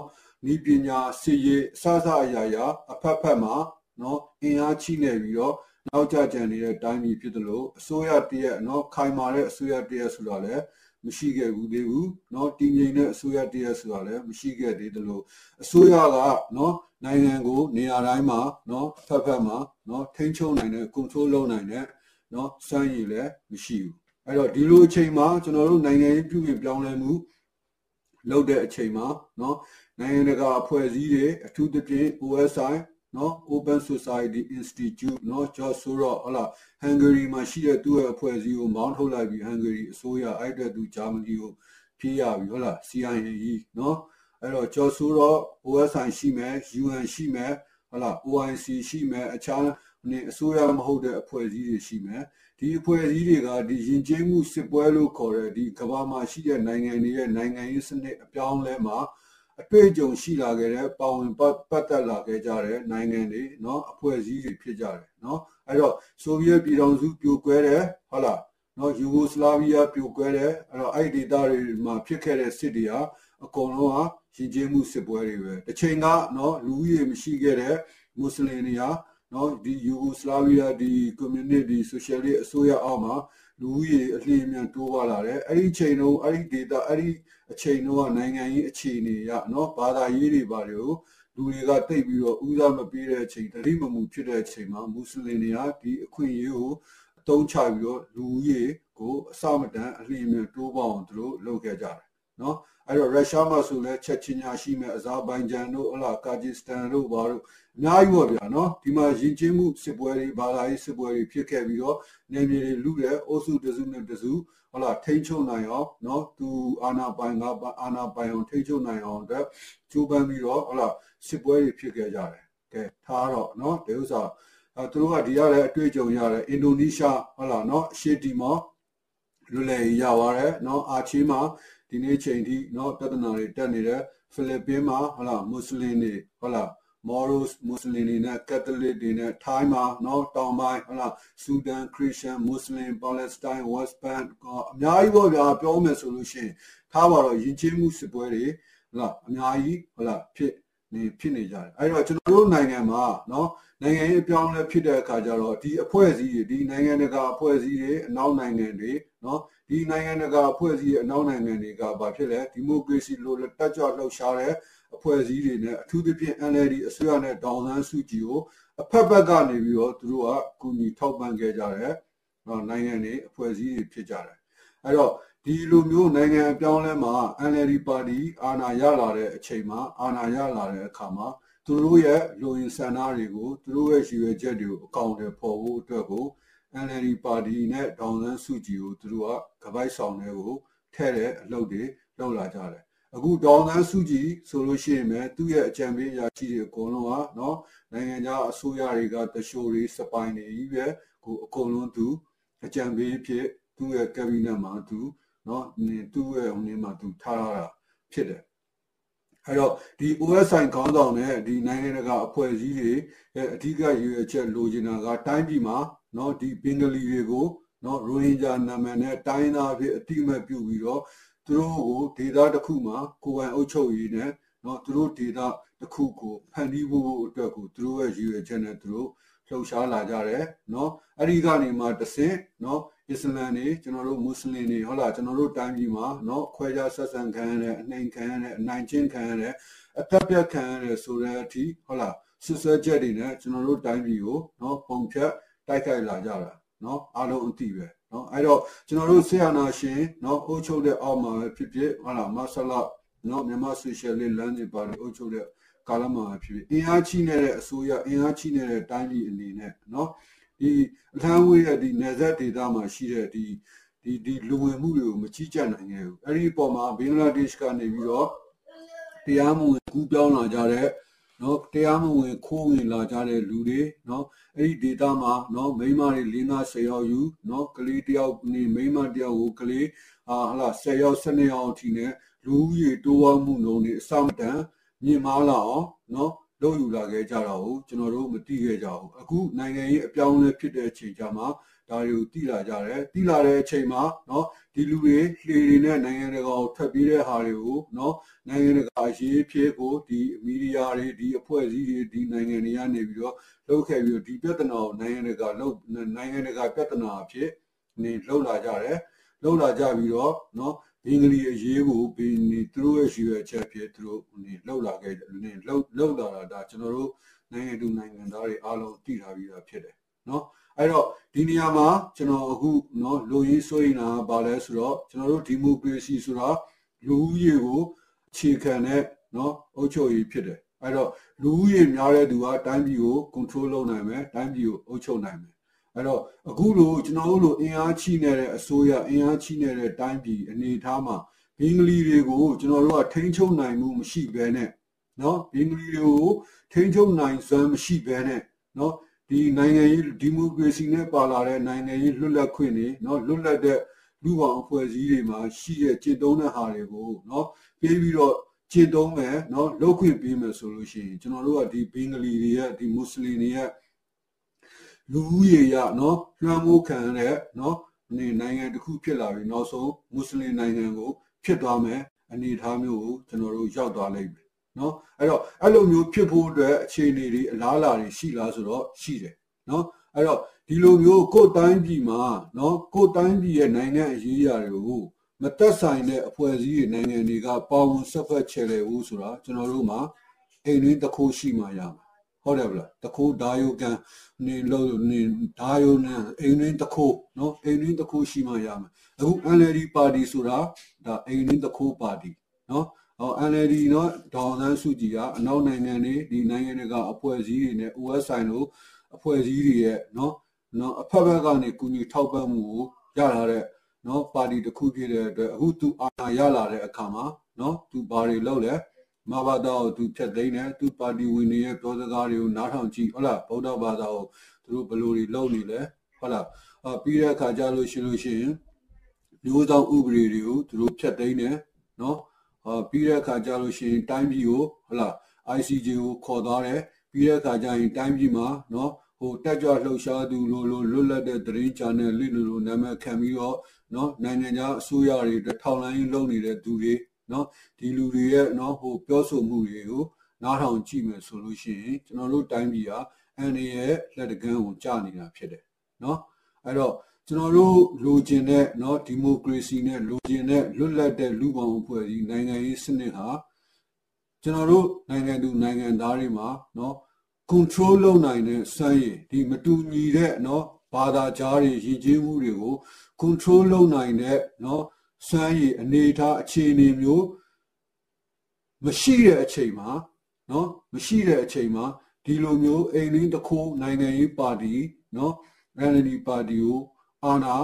Speaker 1: ဤပညာစစ်ရေးအစအစအရာရာအဖက်ဖက်မှာเนาะအင်အားချိနေပြီးတော့နောက်ကျကျန်နေတဲ့တိုင်းပြည်ဖြစ်တယ်လို့အစိုးရတရက်เนาะခိုင်မာတဲ့အစိုးရတရက်ဆိုတာလည်း မရှိခဲ့ဘူးသေးဘူးเนาะတည်ငြိမ်တဲ့အစိုးရတရက်ဆိုတာလည်းမရှိခဲ့သေးတယ်လို့အစိုးရကเนาะနိုင်ငံကိုနေရာတိုင်းမှာเนาะဖက်ဖက်မှာเนาะထိန်းချုပ်နိုင်တဲ့ control လုပ်နိုင်တဲ့เนาะစွမ်းရည်လည်းမရှိဘူးအဲ့တော့ဒီလိုအချိန်မှာကျွန်တော်တို့နိုင်ငံရေးပြုပြင်ပြောင်းလဲမှုလုပ်တဲ့အချိန်မှာเนาะနိုင်ငံတကာအဖွဲ့အစည်းတွေအထူးသဖြင့် OSI နော် Open Society Institute နော် George Soros ဟလာဟန်ဂေရီမှာရှိတဲ့သူ့ရဲ့အဖွဲ့အစည်းကိုမောင်းထုတ်လိုက်ပြီးဟန်ဂေရီအစိုးရအဲ့တဲ့သူဂျာမနီကိုပြေးရပြီဟုတ်လား CIA နော်အဲ့တော့ George Soros OSI ရှိမယ် UN ရှိမယ်ဟုတ်လား OIC ရှိမယ်အခြားနေအစိုးရမဟုတ်တဲ့အဖွဲ့အစည်းတွေရှိမယ်ဒီအဖွဲ့အစည်းတွေကဒီယဉ်ကျေးမှုစစ်ပွဲလို့ခေါ်တဲ့ဒီကမ္ဘာမှာရှိတဲ့နိုင်ငံတွေရဲ့နိုင်ငံရေးစနစ်အပြောင်းလဲမှာ အတွေ့အကြုံရှိလာခဲ့တဲ့ပါဝင်ပတ်သက်လာခဲ့ကြတဲ့နိုင်ငံတွေเนาะအဖွဲ့အစည်းတွေဖြစ်ကြတယ်เนาะအဲ့တော့ဆိုဗီယက်ပြည်ထောင်စုပြိုကွဲတယ်ဟုတ်လားเนาะယူဂိုစလာဗီးယားပြိုကွဲတယ်အဲ့တော့အဲ့ဒီဒေသတွေမှာဖြစ်ခဲ့တဲ့စစ်တွေဟာအကုန်လုံးဟာရှင်ကျေးမှုစစ်ပွဲတွေပဲတစ်ချိန်ကเนาะလူဦးရေမရှိခဲ့တဲ့မွတ်စလင်တွေဟာเนาะဒီယူဂိုစလာဗီးယားဒီကွန်မြူနတီဆိုရှယ်လစ်အစိုးရအောက်မှာလူဦးရေအလျင်မြန်တိုးပွားလာတယ်အဲ့ဒီချိန်တုန်းအဲ့ဒီဒေတာအဲ့ဒီ အချိန်တုန်းကနိုင်ငံရေးအခြေအနေရနော်ဘာသာရေးတွေဘာတွေကိုလူတွေကတိတ်ပြီးတော့ဦးစားမပေးတဲ့အချိန်တတိမမူဖြစ်တဲ့အချိန်မှာမွတ်စလင်တွေကဒီအခွင့်အရေးကိုအသုံးချပြီးတော့လူဦးရေကိုအစမတန်အလျင်မြန်တိုးပေါအောင်သူတို့လုပ်ခဲ့ကြတယ်နော်အဲ့တော့ရုရှားမှာဆိုလဲချက်ချင်းညာရှိမဲ့အဇာဘိုင်ဂျန်တို့ဟလာကာဂျီစတန်တို့ဘာတို့အများကြီးပေါ့ဗျာနော်ဒီမှာယဉ်ကျေးမှုစစ်ပွဲတွေဘာသာရေးစစ်ပွဲတွေဖြစ်ခဲ့ပြီးတော့နေမြေတွေလူတဲ့အုပ်စုတစုနဲ့တစု ဟုတ်လားထိချုံနိုင်အောင်နော်သူအာနာပိုင်ငါအာနာပိုင်အောင်ထိချုံနိုင်အောင်အတွက်ကြိုးပမ်းပြီးတော့ဟုတ်လားစစ်ပွဲတွေဖြစ်ခဲ့ကြတယ်ကဲထားတော့နော်ဒီဥစ္စာအဲသူတို့ကဒီရတဲ့အတွေ့အကြုံရတယ်အင်ဒိုနီးရှားဟုတ်လားနော်အရှေ့တီမောလူလည်ရပါတယ်နော်အာချီမှာဒီနေ့ချိန်ထိနော်ပြဿနာတွေတက်နေတယ်ဖိလစ်ပင်းမှာဟုတ်လားမွတ်စလင်တွေဟုတ်လား Moros မွတ်စလင်တွေနဲ့ Catholic တွေနဲ့ Thai မှာနော်တောင်ပိုင်းဟုတ်လား Sudan Christian Muslim Palestine West Bank အများကြီးပေါ့ဗျာပြောမယ်ဆိုလို့ရှိရင်ထားပါတော့ယဉ်ကျေးမှုစစ်ပွဲတွေဟုတ်လားအများကြီးဟုတ်လားဖြစ်နေဖြစ်နေကြတယ်အဲ့တော့ကျွန်တော်တို့နိုင်ငံမှာနော်နိုင်ငံရေးအပြောင်းလဲဖြစ်တဲ့အခါကျတော့ဒီအဖွဲ့အစည်းတွေဒီနိုင်ငံတကာအဖွဲ့အစည်းတွေအနောက်နိုင်ငံတွေနော်ဒီနိုင်ငံတကာအဖွဲ့အစည်းတွေအနောက်နိုင်ငံတွေကဘာဖြစ်လဲဒီမိုကရေစီလိုတက်ကြွလှုပ်ရှားတဲ့ အဖွဲ့အစည်းတွေနဲ့အထူးသဖြင့် NLD အစိုးရနဲ့ဒေါ်ဆန်းစုကြည်ကိုအဖက်ဖက်ကနေပြီးတော့သူတို့ကကူညီထောက်ပံ့ခဲ့ကြတယ်နိုင်ငံတွေအဖွဲ့အစည်းတွေဖြစ်ကြတယ်အဲ့တော့ဒီလိုမျိုးနိုင်ငံအပြောင်းလဲမှာ NLD ပါတီအာဏာရလာတဲ့အချိန်မှာအာဏာရလာတဲ့အခါမှာသူတို့ရဲ့လူရင်းဆန္ဒတွေကိုသူတို့ရဲ့ရည်ရွယ်ချက်တွေကိုအကောင့်တွေပေါ်ဖို့အတွက်ကို NLD ပါတီနဲ့ဒေါန်ဆန်းစုကြည်ကိုသူတို့ကကပိုက်ဆောင်တွေကိုထဲ့တဲ့အလုပ်တွေလုပ်လာကြတယ် အခုဒေါန်ဆန်းစုကြည်ဆိုလို့ရှိရင်ပဲသူ့ရဲ့အကြံပေးအရာရှိတွေအကုန်လုံးကနော်နိုင်ငံခြားအစိုးရတွေကတရှိုးတွေစပိုင်တွေကြီးပဲကိုအကုန်လုံးသူအကြံပေးဖြစ်သူ့ရဲ့ကက်ဘိနက်မှာသူနော်သူ့ရဲ့ဟိုနေမှာသူထားရတာဖြစ်တယ်အဲ့တော့ဒီ OSI ခေါင်းဆောင်နဲ့ဒီနိုင်ငံတကာအဖွဲ့အစည်းတွေရဲ့အဓိကရည်ရွယ်ချက်လိုချင်တာကတိုင်းပြည်မှာနော်ဒီဘင်္ဂလီတွေကိုနော်ရိုဟင်ဂျာနာမည်နဲ့တိုင်းသားဖြစ်အတိအမဲ့ပြုပြီးတော့ သူတို့ကိုဒေတာတစ်ခုမှာကိုယ်ပိုင်အုပ်ချုပ်ရေးနဲ့နော်သူတို့ဒေတာတစ်ခုကိုဖန်တီးဖို့အတွက်ကိုသူတို့ရဲ့ရည်ရွယ်ချက်နဲ့သူတို့လှုပ်ရှားလာကြတယ်နော်အဲ့ဒီကနေမှတဆင်နော်အစ္စလာမ်တွေကျွန်တော်တို့မွတ်စလင်တွေဟုတ်လားကျွန်တော်တို့တိုင်းပြည်မှာနော်ခွဲခြားဆက်ဆံခံရတဲ့အနှိမ်ခံရတဲ့အနိုင်ကျင့်ခံရတဲ့အသက်ပြတ်ခံရတဲ့ဆိုတဲ့အထိဟုတ်လားဆွဆွဲချက်တွေနဲ့ကျွန်တော်တို့တိုင်းပြည်ကိုနော်ပုံဖြတ်တိုက်ခိုက်လာကြတာနော်အားလုံးအသိပဲ နော်အဲ့တော့ကျွန်တော်တို့ဆရာနာရှင်နော်အုပ်ချုပ်တဲ့အောက်မှာဖြစ်ဖြစ်ဟုတ်လားမဆလနော်မြန်မာဆိုရှယ်လစ်လမ်းတွေပါလို့အုပ်ချုပ်တဲ့ကာလမှာဖြစ်ဖြစ်အင်အားကြီးနေတဲ့အစိုးရအင်အားကြီးနေတဲ့တိုင်းပြည်အနေနဲ့နော်ဒီအထမ်းဝေးရဲ့ဒီနယ်စပ်ဒေသမှာရှိတဲ့ဒီဒီဒီလူဝင်မှုတွေကိုမကြီးကြပ်နိုင်ခဲ့ဘူးအဲ့ဒီအပေါ်မှာဘင်္ဂလားဒေ့ရှ်ကနေပြီးတော့တရားမဝင်ကူးပြောင်းလာကြတဲ့ နော်တရားမဝင်ခိုးဝင်လာကြတဲ့လူတွေနော်အဲ့ဒီဒေတာမှာနော်မိန်းမတွေ၄၅၁၀ယောက်ယူနော်ကလေးတယောက်နေမိန်းမတယောက်ကိုကလေးဟာဟလာ၁၀ယောက်၁၂ယောက်အထိနဲ့လူဦးရေတိုးဝမှုနှုန်းတွေအစမတန်မြင့်မားလာအောင်နော်လုပ်ယူလာခဲ့ကြတာကိုကျွန်တော်တို့မသိခဲ့ကြဘူးအခုနိုင်ငံရေးအပြောင်းအလဲဖြစ်တဲ့အချိန်ကြမှာ ဒါတွေကိုသိလာကြတယ်သိလာတဲ့အချိန်မှာเนาะဒီလူတွေလှေတွေနဲ့နိုင်ငံတကာကိုထွက်ပြေးတဲ့ဟာတွေကိုเนาะနိုင်ငံတကာရေးဖြစ်ကိုဒီမီဒီယာတွေဒီအဖွဲ့အစည်းတွေဒီနိုင်ငံတွေကနေပြီးတော့လှုပ်ခဲ့ပြီးတော့ဒီပြဿနာကိုနိုင်ငံတကာလှုပ်နိုင်ငံတကာပြဿနာအဖြစ်နေလှုပ်လာကြတယ်လှုပ်လာကြပြီးတော့เนาะဘင်္ဂလီအရေးကိုဘင်နေသူတို့ရဲ့ရှိရချက်ဖြစ်သူတို့နေလှုပ်လာခဲ့နေလှုပ်လှုပ်လာတာဒါကျွန်တော်တို့နိုင်ငံသူနိုင်ငံသားတွေအားလုံးသိထားပြီးသားဖြစ်တယ်เนาะ အဲ့တော့ဒီနေရာမှာကျွန်တော်အခုเนาะလူကြီးဆိုရင်လာပါလဲဆိုတော့ကျွန်တော်တို့ဒီမိုကရေစီဆိုတာလူဦးရေကိုအခြေခံတဲ့เนาะအုပ်ချုပ်ရေးဖြစ်တယ်အဲ့တော့လူဦးရေများတဲ့သူကတိုင်းပြည်ကို control လုပ်နိုင်မယ်တိုင်းပြည်ကိုအုပ်ချုပ်နိုင်မယ်အဲ့တော့အခုလိုကျွန်တော်တို့လိုအင်အားချိနေတဲ့အစိုးရအင်အားချိနေတဲ့တိုင်းပြည်အနေအထားမှာဘင်္ဂလီတွေကိုကျွန်တော်တို့ကထိန်းချုပ်နိုင်မှုမရှိဘဲနဲ့เนาะဘင်္ဂလီတွေကိုထိန်းချုပ်နိုင်စွမ်းမရှိဘဲနဲ့เนาะ ဒီနိုင်ငံရေးဒီမိုကရေစီနဲ့ပါလာတဲ့နိုင်ငံရေးလွတ်လပ်ခွင့်တွေเนาะလွတ်လပ်တဲ့လူ့ဘောင်အဖွဲ့အစည်းတွေမှာရှိတဲ့ကျင့်သုံးတဲ့ဟာတွေကိုเนาะပေးပြီးတော့ကျင့်သုံးမယ်เนาะလုပ်ခွင့်ပေးမယ်ဆိုလို့ရှိရင်ကျွန်တော်တို့ကဒီဘင်္ဂလီတွေရဲ့ဒီမွတ်စလင်တွေရဲ့လူဦးရေရနော်လွှမ်းမိုးခံတဲ့နော်နေနိုင်ငံတစ်ခုဖြစ်လာပြီနောက်ဆုံးမွတ်စလင်နိုင်ငံကိုဖြစ်သွားမယ်အနေအထားမျိုးကိုကျွန်တော်တို့ရောက်သွားလိမ့်မယ် နော်အဲ့တော့အဲ့လိုမျိုးဖြစ်ဖို့အတွက်အခြေအနေတွေအလားအလာတွေရှိလားဆိုတော့ရှိတယ်နော်အဲ့တော့ဒီလိုမျိုးကိုယ်တိုင်းပြည်မှာနော်ကိုယ်တိုင်းပြည်ရဲ့နိုင်ငံအရေးအရာတွေကိုမသက်ဆိုင်တဲ့အဖွဲ့အစည်းတွေနိုင်ငံတွေကပါဝင်ဆက်ဖက်ချယ်လေဘူးဆိုတာကျွန်တော်တို့မှာအိမ်ရင်းတစ်ခုရှိမှရမှာဟုတ်တယ်ဗလားတခိုးဓာယုကန်နေလို့နေဓာယုနဲ့အိမ်ရင်းတခိုးနော်အိမ်ရင်းတခိုးရှိမှရမယ်အခု NLD ပါတီဆိုတာဒါအိမ်ရင်းတခိုးပါတီနော် ဟော NLD နော်ဒေါ်နန်းစုကြည်ကအနောက်နိုင်ငံတွေဒီနိုင်ငံတွေကအဖွဲ့အစည်းတွေနဲ့ OSI လို့အဖွဲ့အစည်းတွေရဲ့နော်နော်အဖက်ဘက်ကနေကူညီထောက်ပံ့မှုကိုရလာတဲ့နော်ပါတီတစ်ခုဖြစ်တဲ့အတွက်အခုသူအာဏာရလာတဲ့အခါမှာနော်သူဘာတွေလုပ်လဲမဘာသာကိုသူဖြတ်သိမ်းတယ်သူပါတီဝင်တွေရဲ့ပြောစကားတွေကိုနားထောင်ကြည့်ဟုတ်လားဗုဒ္ဓဘာသာကိုသူတို့ဘယ်လိုတွေလုပ်နေလဲဟုတ်လားအပြီးတဲ့အခါကျလို့ရှိလို့ရှိရင်မျိုးဆောင်ဥပဒေတွေကိုသူတို့ဖြတ်သိမ်းတယ်နော်အ ပြီးတဲ့အခါကျလို့ရှိရင်တိုင်းပြည်ကိုဟုတ်လား ICJ ကိုခေါ်သွားတယ်ပြီးတဲ့အခါကျရင်တိုင်းပြည်မှာနော်ဟိုတက်ကြွလှုပ်ရှားသူလိုလိုလွတ်လပ်တဲ့သတင်းချန်နယ်လိလိုလိုနာမည်ခံပြီးတော့နော်နိုင်ငံခြားအစိုးရတွေထောက်လိုင်းလုပ်နေတဲ့သူတွေနော်ဒီလူတွေရဲ့နော်ဟိုပြောဆိုမှုတွေကိုနားထောင်ကြည့်မယ်ဆိုလို့ရှိရင်ကျွန်တော်တို့တိုင်းပြည်ဟာအန်ရဲ့လက်တကန်းကိုကြာနေတာဖြစ်တယ်နော်အဲ့တော့ ကျွန်တော်တို့လိုချင်တဲ့เนาะဒီမိုကရေစီနဲ့လိုချင်တဲ့လွတ်လပ်တဲ့လူ့ဘောင်အဖွဲ့အစည်းနိုင်ငံရေးစနစ်ဟာကျွန်တော်တို့နိုင်ငံသူနိုင်ငံသားတွေမှာเนาะ control လုပ်နိုင်တဲ့စွမ်းရည်ဒီမတူညီတဲ့เนาะဘာသာကြားတွေရည်ကြီးမှုတွေကို control လုပ်နိုင်တဲ့เนาะစွမ်းရည်အနေအထားအခြေအနေမျိုးမရှိတဲ့အချိန်မှာเนาะမရှိတဲ့အချိန်မှာဒီလိုမျိုးအိမ်ရင်းတစ်ခုနိုင်ငံရေးပါတီเนาะ NLD ပါတီကို အာဏာ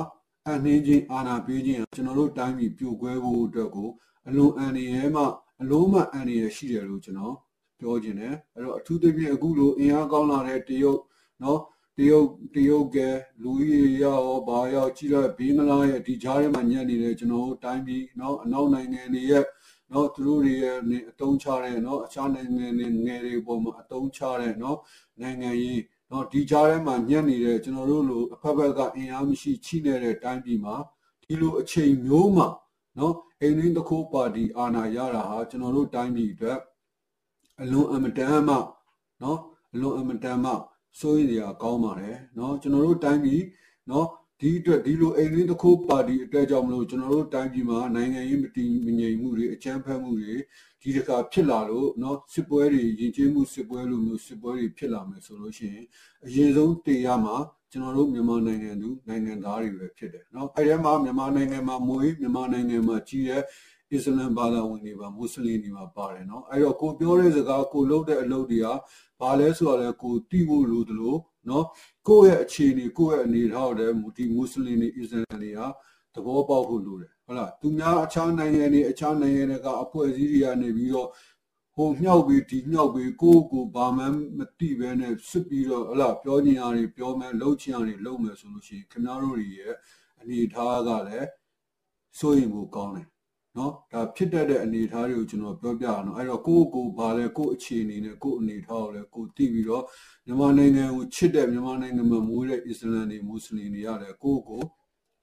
Speaker 1: အနှင်းချင်းအာဏာပေးခြင်းကျွန်တော်တို့တိုင်းပြည်ပြိုကွဲဖို့အတွက်ကိုအလွန်အန္တရာယ်မှအလုံးမအန္တရာယ်ရှိတယ်လို့ကျွန်တော်ပြောခြင်းတယ်အဲ့တော့အထူးသဖြင့်အခုလိုအင်အားကောင်းလာတဲ့တရုတ်နော်တရုတ်တရုတ်ကလူကြီးရောဘာရောကြီးတော့ဘင်္ဂလားရဲ့ဒီကြားထဲမှာညံ့နေတယ်ကျွန်တော်တို့တိုင်းပြည်နော်အနောက်နိုင်ငံတွေရဲ့နော်သူတို့တွေရဲ့အတုံးချတဲ့နော်အခြားနိုင်ငံတွေငယ်တွေပေါ်မှာအတုံးချတဲ့နော်နိုင်ငံရေး နော်ဒီကြားထဲမှာညံ့နေတဲ့ကျွန်တော်တို့လိုအဖက်ဖက်ကအင်အားမရှိချိနေတဲ့တိုင်းပြည်မှာဒီလိုအချိန်မျိုးမှာနော်အိမ်ရင်းတစ်ခုပါတီအာဏာရတာဟာကျွန်တော်တို့တိုင်းပြည်အတွက်အလွန်အမတန်မှနော်အလွန်အမတန်မှစိုးရိမ်စရာကောင်းပါတယ်နော်ကျွန်တော်တို့တိုင်းပြည်နော် ဒီအတွက်ဒီလိုအိမ်ရင်းတစ်ခုပါတီအတွက်ကြောင့်မလို့ကျွန်တော်တို့တိုင်းပြည်မှာနိုင်ငံရေးမတည်မငြိမ်မှုတွေအကြမ်းဖက်မှုတွေဒီတခါဖြစ်လာလို့เนาะစစ်ပွဲတွေရင်ကျေးမှုစစ်ပွဲလိုမျိုးစစ်ပွဲတွေဖြစ်လာမယ်ဆိုလို့ရှိရင်အရင်ဆုံးတည်ရမှာကျွန်တော်တို့မြန်မာနိုင်ငံသူနိုင်ငံသားတွေပဲဖြစ်တယ်เนาะအဲ့ဒီမှာမြန်မာနိုင်ငံမှာမွေးမြန်မာနိုင်ငံမှာကြီးတဲ့အစ္စလမ်ဘာသာဝင်တွေပါမွတ်စလင်တွေပါပါတယ်เนาะအဲ့တော့ကိုပြောတဲ့စကားကိုလုပ်တဲ့အလုပ်တွေကဘာလဲဆိုတော့လေကိုတိဖို့လိုသလို နော်ကိုယ့်ရဲ့အခြေအနေကိုယ့်ရဲ့အနေထားတွေဒီမွတ်စလင်တွေအစ္စလာမ်တွေဟာသဘောပေါက်ဖို့လိုတယ်ဟုတ်လားသူများအခြားနိုင်ငံတွေအခြားနိုင်ငံတွေကအဖွဲ့အစည်းတွေကနေပြီးတော့ဟိုမြောက်ပြီးဒီမြောက်ပြီးကိုယ့်ကိုဘာမှမသိဘဲနဲ့စစ်ပြီးတော့ဟုတ်လားပြောချင်တာတွေပြောမှန်းလှုပ်ချင်တာတွေလှုပ်မယ်ဆိုလို့ရှိရင်ခင်ဗျားတို့တွေရဲ့အနေထားကလည်းစိုးရင်ကိုကောင်းတယ် နော်ဒါဖြစ်တတ်တဲ့အနေအထားတွေကိုကျွန်တော်ပြောပြအောင်နော်အဲ့တော့ကိုယ့်ကိုယ်ဘာလဲကိုယ့်အခြေအနေနဲ့ကိုယ့်အနေအထားကိုလည်းကိုယ်သိပြီးတော့မြန်မာနိုင်ငံကိုချစ်တဲ့မြန်မာနိုင်ငံမှာမွေးတဲ့အစ္စလမ်တွေမွတ်စလင်တွေရတယ်ကိုယ့်ကို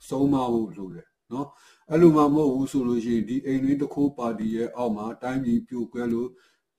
Speaker 1: ဆုံးမဖို့လိုတယ်နော်အဲ့လိုမှမဟုတ်ဘူးဆိုလို့ရှိရင်ဒီအိမ်တွင်းတစ်ခုပါတီရဲ့အောက်မှာတိုင်းပြည်ပြိုကွဲလို့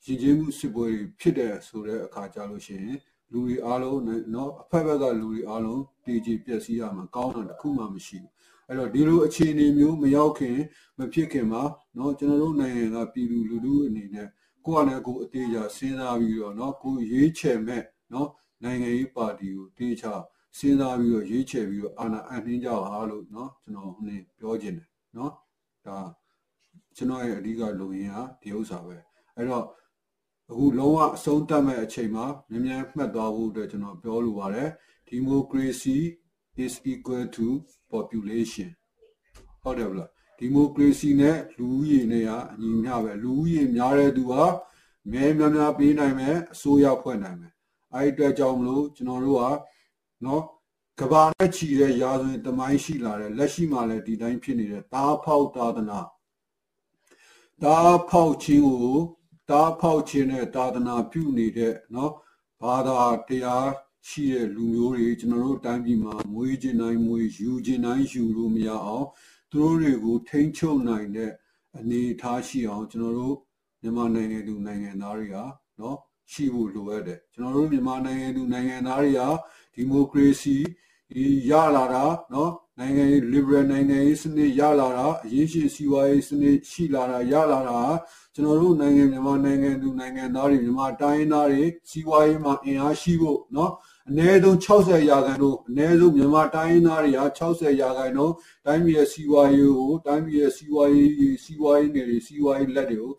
Speaker 1: ရင်ကျေးမှုစစ်ပွဲတွေဖြစ်တဲ့ဆိုတဲ့အခါကြလို့ရှိရင်လူတွေအားလုံးနော်အဖက်ဖက်ကလူတွေအားလုံးတည်ကြည်ပျက်စီးရမှာကောင်းတာတစ်ခုမှမရှိဘူး အဲ့တော့ဒီလိုအခြေအနေမျိုးမရောက်ခင်မဖြစ်ခင်မှာเนาะကျွန်တော်တို့နိုင်ငံကပြည်သူလူထုအနေနဲ့ကိုယ့်အနေကိုအသေးချာစဉ်းစားပြီးတော့เนาะကိုရွေးချယ်မဲ့เนาะနိုင်ငံရေးပါတီကိုတေချာစဉ်းစားပြီးတော့ရွေးချယ်ပြီးတော့အာဏာအနှင်းကြပါလို့เนาะကျွန်တော်ဟိုနေပြောခြင်းတယ်เนาะဒါကျွန်တော်ရဲ့အဓိကလုံရင်းဟာဒီဥစ္စာပဲအဲ့တော့အခုလုံးဝအဆုံးသတ်မဲ့အချိန်မှာမြန်မြန်မှတ်သွားဖို့အတွက်ကျွန်တော်ပြောလိုပါတယ် democracy is equal to population ဟုတ်တယ်ဗလားဒီမိုကရေစီနဲ့လူဦးရေနဲ့ကအညီမျှပဲလူဦးရေများတဲ့သူဟာမဲများများပေးနိုင်မယ်အစိုးရဖွဲ့နိုင်မယ်အဲဒီအတွက်ကြောင့်မလို့ကျွန်တော်တို့ကနော်ကဘာနဲ့ချီတဲ့ရာဇဝင်တမိုင်းရှိလာတယ်လက်ရှိမှာလည်းဒီတိုင်းဖြစ်နေတဲ့တားဖောက်သာသနာတားဖောက်ခြင်းကိုတားဖောက်ခြင်းနဲ့သာသနာပြုနေတဲ့နော်ဘာသာတရား ရှိတဲ့လူမျိုးတွေကျွန်တော်တို့အတိုင်းပြည်မှာမွေးခြင်းတိုင်းမွေးယူခြင်းတိုင်းယူလို့မရအောင်သူတို့တွေကိုထိန်းချုပ်နိုင်တဲ့အနေအထားရှိအောင်ကျွန်တော်တို့မြန်မာနိုင်ငံလူနိုင်ငံသားတွေကနော်ရှိဖို့လိုအပ်တယ်ကျွန်တော်တို့မြန်မာနိုင်ငံလူနိုင်ငံသားတွေကဒီမိုကရေစီရလာတာနော်နိုင်ငံရေး liberal နိုင်ငံရေးစနစ်ရလာတာအရေးရှိစီးပွားရေးစနစ်ရှိလာတာရလာတာကျွန်တော်တို့နိုင်ငံမြန်မာနိုင်ငံလူနိုင်ငံသားတွေမြန်မာတိုင်းသားတွေစီးပွားရေးမှာအင်အားရှိဖို့နော် အနည်းဆုံး60ရာခိုင်နှုန်းအနည်းဆုံးမြန်မာတိုင်းသားတွေက60ရာခိုင်နှုန်းတိုင်းပြည်ရဲ့စီးပွားရေးကိုတိုင်းပြည်ရဲ့စီးပွားရေးစီးပွားရေးနယ်တွေစီးပွားရေးလက်တွေကို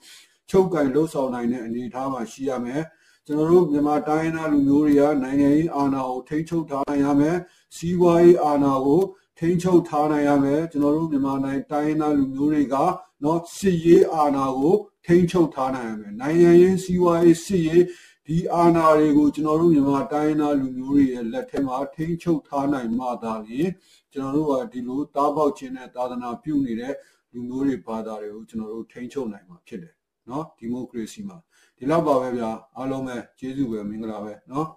Speaker 1: ချုပ်ကန်လှုပ်ဆောင်နိုင်တဲ့အနေအထားမှာရှိရမယ်ကျွန်တော်တို့မြန်မာတိုင်းသားလူမျိုးတွေကနိုင်ငံရေးအာဏာကိုထိန်းချုပ်ထားနိုင်ရမယ်စီးပွားရေးအာဏာကိုထိန်းချုပ်ထားနိုင်ရမယ်ကျွန်တော်တို့မြန်မာနိုင်ငံတိုင်းသားလူမျိုးတွေကနော်စစ်ရေးအာဏာကိုထိန်းချုပ်ထားနိုင်ရမယ်နိုင်ငံရေးစီးပွားရေးစစ်ရေး ဒီအာဏာတွေကိုကျွန်တော်တို့မြန်မာတိုင်းသားလူမျိုးတွေရဲ့လက်ထက်မှာထိန်းချုပ်ထားနိုင်မှသာလျှင်ကျွန်တော်တို့ကဒီလိုတားပေါက်ခြင်းနဲ့သာသနာပြုနေတဲ့လူမျိုးတွေဘာသာတွေကိုကျွန်တော်တို့ထိန်းချုပ်နိုင်မှာဖြစ်တယ်နော်ဒီမိုကရေစီမှာဒီလောက်ပါပဲဗျာအားလုံးပဲကျေးဇူးပဲမင်္ဂလာပဲနော်